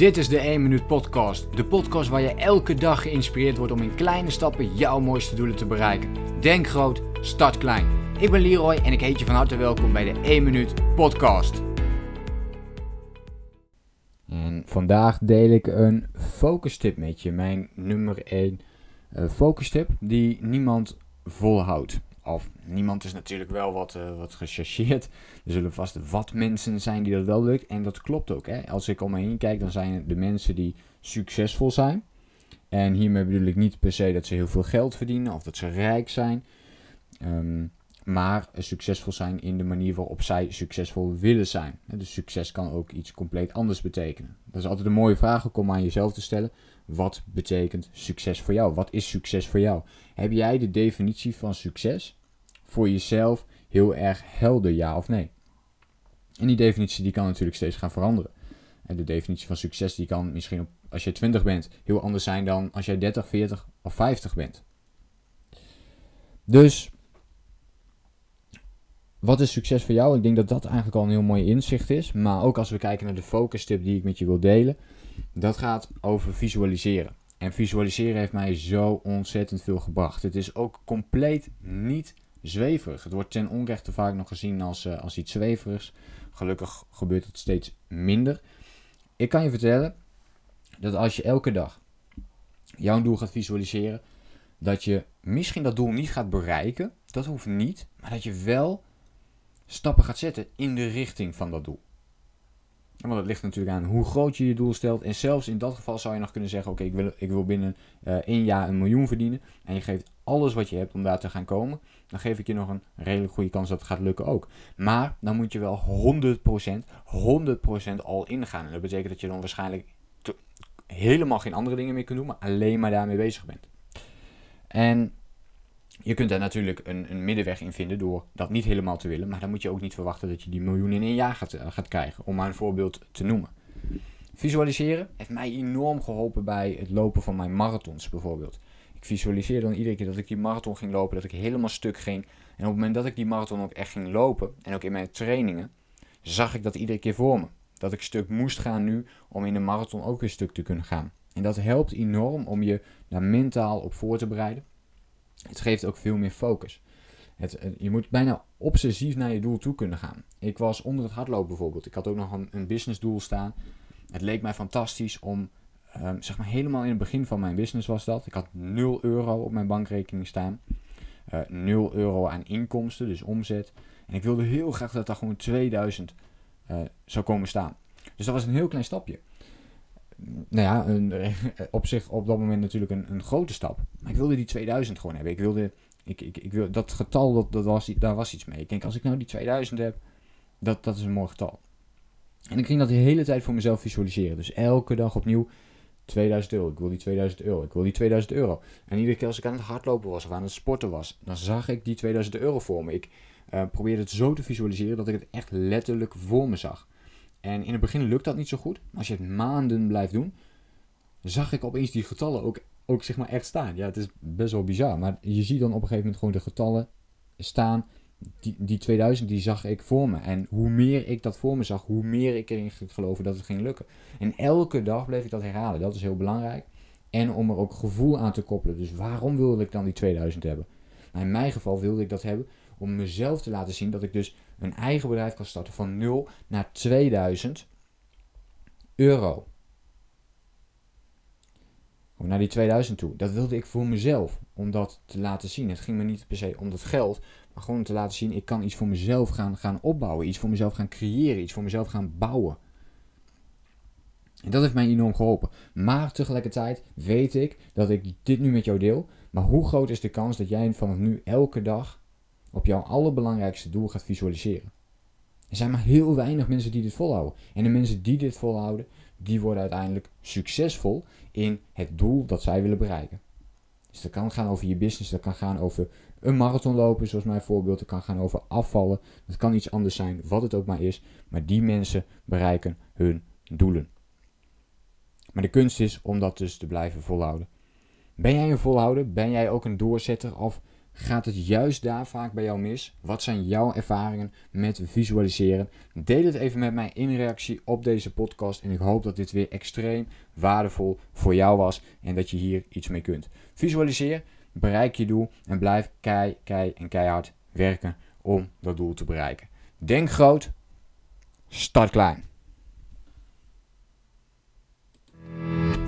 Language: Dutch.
Dit is de 1 Minuut Podcast. De podcast waar je elke dag geïnspireerd wordt om in kleine stappen jouw mooiste doelen te bereiken. Denk groot, start klein. Ik ben Leroy en ik heet je van harte welkom bij de 1 Minuut Podcast. En vandaag deel ik een focus tip met je. Mijn nummer 1 uh, focus tip die niemand volhoudt. Of niemand is natuurlijk wel wat, uh, wat gechargeerd. Er zullen vast wat mensen zijn die dat wel lukt. En dat klopt ook. Hè? Als ik om me heen kijk, dan zijn het de mensen die succesvol zijn. En hiermee bedoel ik niet per se dat ze heel veel geld verdienen of dat ze rijk zijn. Um, maar succesvol zijn in de manier waarop zij succesvol willen zijn. Dus succes kan ook iets compleet anders betekenen. Dat is altijd een mooie vraag om aan jezelf te stellen. Wat betekent succes voor jou? Wat is succes voor jou? Heb jij de definitie van succes voor jezelf heel erg helder, ja of nee? En die definitie die kan natuurlijk steeds gaan veranderen. En de definitie van succes die kan misschien als je 20 bent heel anders zijn dan als jij 30, 40 of 50 bent. Dus wat is succes voor jou? Ik denk dat dat eigenlijk al een heel mooi inzicht is. Maar ook als we kijken naar de focus tip die ik met je wil delen. Dat gaat over visualiseren. En visualiseren heeft mij zo ontzettend veel gebracht. Het is ook compleet niet zweverig. Het wordt ten onrechte vaak nog gezien als, uh, als iets zweverigs. Gelukkig gebeurt het steeds minder. Ik kan je vertellen dat als je elke dag jouw doel gaat visualiseren, dat je misschien dat doel niet gaat bereiken. Dat hoeft niet, maar dat je wel stappen gaat zetten in de richting van dat doel. Want het ligt natuurlijk aan hoe groot je je doel stelt. En zelfs in dat geval zou je nog kunnen zeggen: Oké, ik, wil, ik wil binnen uh, één jaar een miljoen verdienen. En je geeft alles wat je hebt om daar te gaan komen. Dan geef ik je nog een redelijk goede kans dat het gaat lukken ook. Maar dan moet je wel 100%, 100% al ingaan. En dat betekent dat je dan waarschijnlijk helemaal geen andere dingen meer kunt doen, maar alleen maar daarmee bezig bent. En je kunt daar natuurlijk een, een, middenweg in vinden door dat niet helemaal te willen. Maar dan moet je ook niet verwachten dat je die miljoen in een jaar gaat, uh, gaat krijgen. Om maar een voorbeeld te noemen. Visualiseren heeft mij enorm geholpen bij het lopen van mijn marathons bijvoorbeeld. Ik visualiseerde dan iedere keer dat ik die marathon ging lopen, dat ik helemaal stuk ging. En op het moment dat ik die marathon ook echt ging lopen, en ook in mijn trainingen, zag ik dat iedere keer voor me. Dat ik stuk moest gaan nu om in de marathon ook weer stuk te kunnen gaan. En dat helpt enorm om je daar mentaal op voor te bereiden. Het geeft ook veel meer focus. Het, je moet bijna obsessief naar je doel toe kunnen gaan. Ik was onder het hardlopen bijvoorbeeld. Ik had ook nog een, businessdoel staan. Het leek mij fantastisch om, um, zeg maar helemaal in het begin van mijn business was dat. Ik had 0 euro op mijn bankrekening staan. Uh, eh, 0 euro aan inkomsten, dus omzet. En ik wilde heel graag dat daar gewoon 2000 uh, eh, zou komen staan. Dus dat was een heel klein stapje nou ja, een, op zich op dat moment natuurlijk een, een grote stap. Maar ik wilde die 2000 gewoon hebben. Ik wilde, ik, ik, ik wil, dat getal, dat, dat was, daar was iets mee. Ik denk, als ik nou die 2000 heb, dat, dat is een mooi getal. En ik ging dat de hele tijd voor mezelf visualiseren. Dus elke dag opnieuw 2000 euro. Ik wil die 2000 euro. Ik wil die 2000 euro. En iedere keer als ik aan het hardlopen was of aan het sporten was, dan zag ik die 2000 euro voor me. Ik uh, probeerde het zo te visualiseren dat ik het echt letterlijk voor me zag. En in het begin lukt dat niet zo goed. Maar als je het maanden blijft doen, zag ik opeens die getallen ook, ook zeg maar echt staan. Ja, het is best wel bizar. Maar je ziet dan op een gegeven moment gewoon de getallen staan. Die, die 2000 die zag ik voor me. En hoe meer ik dat voor me zag, hoe meer ik erin ging geloven dat het ging lukken. En elke dag bleef ik dat herhalen. Dat is heel belangrijk. En om er ook gevoel aan te koppelen. Dus waarom wilde ik dan die 2000 hebben? Nou, in mijn geval wilde ik dat hebben om mezelf te laten zien dat ik dus een eigen bedrijf kan starten van 0 naar 2000 euro. Naar die 2000 toe. Dat wilde ik voor mezelf. Om dat te laten zien. Het ging me niet per se om dat geld. Maar gewoon om te laten zien. Ik kan iets voor mezelf gaan, gaan opbouwen. Iets voor mezelf gaan creëren. Iets voor mezelf gaan bouwen. En dat heeft mij enorm geholpen. Maar tegelijkertijd weet ik dat ik dit nu met jou deel. Maar hoe groot is de kans dat jij vanaf nu elke dag op jouw allerbelangrijkste doel gaat visualiseren. Er zijn maar heel weinig mensen die dit volhouden. En de mensen die dit volhouden, die worden uiteindelijk succesvol in het doel dat zij willen bereiken. Dus dat kan gaan over je business, dat kan gaan over een marathon lopen, zoals mijn voorbeeld. Dat kan gaan over afvallen. Dat kan iets anders zijn, wat het ook maar is. Maar die mensen bereiken hun doelen. Maar de kunst is om dat dus te blijven volhouden. Ben jij een volhouder? Ben jij ook een doorzetter? Of gaat het juist daar vaak bij jou mis? Wat zijn jouw ervaringen met visualiseren? Deel het even met mij in reactie op deze podcast. En ik hoop dat dit weer extreem waardevol voor jou was en dat je hier iets mee kunt. Visualiseer, bereik je doel en blijf kei, kei en keihard werken om dat doel te bereiken. Denk groot, start klein.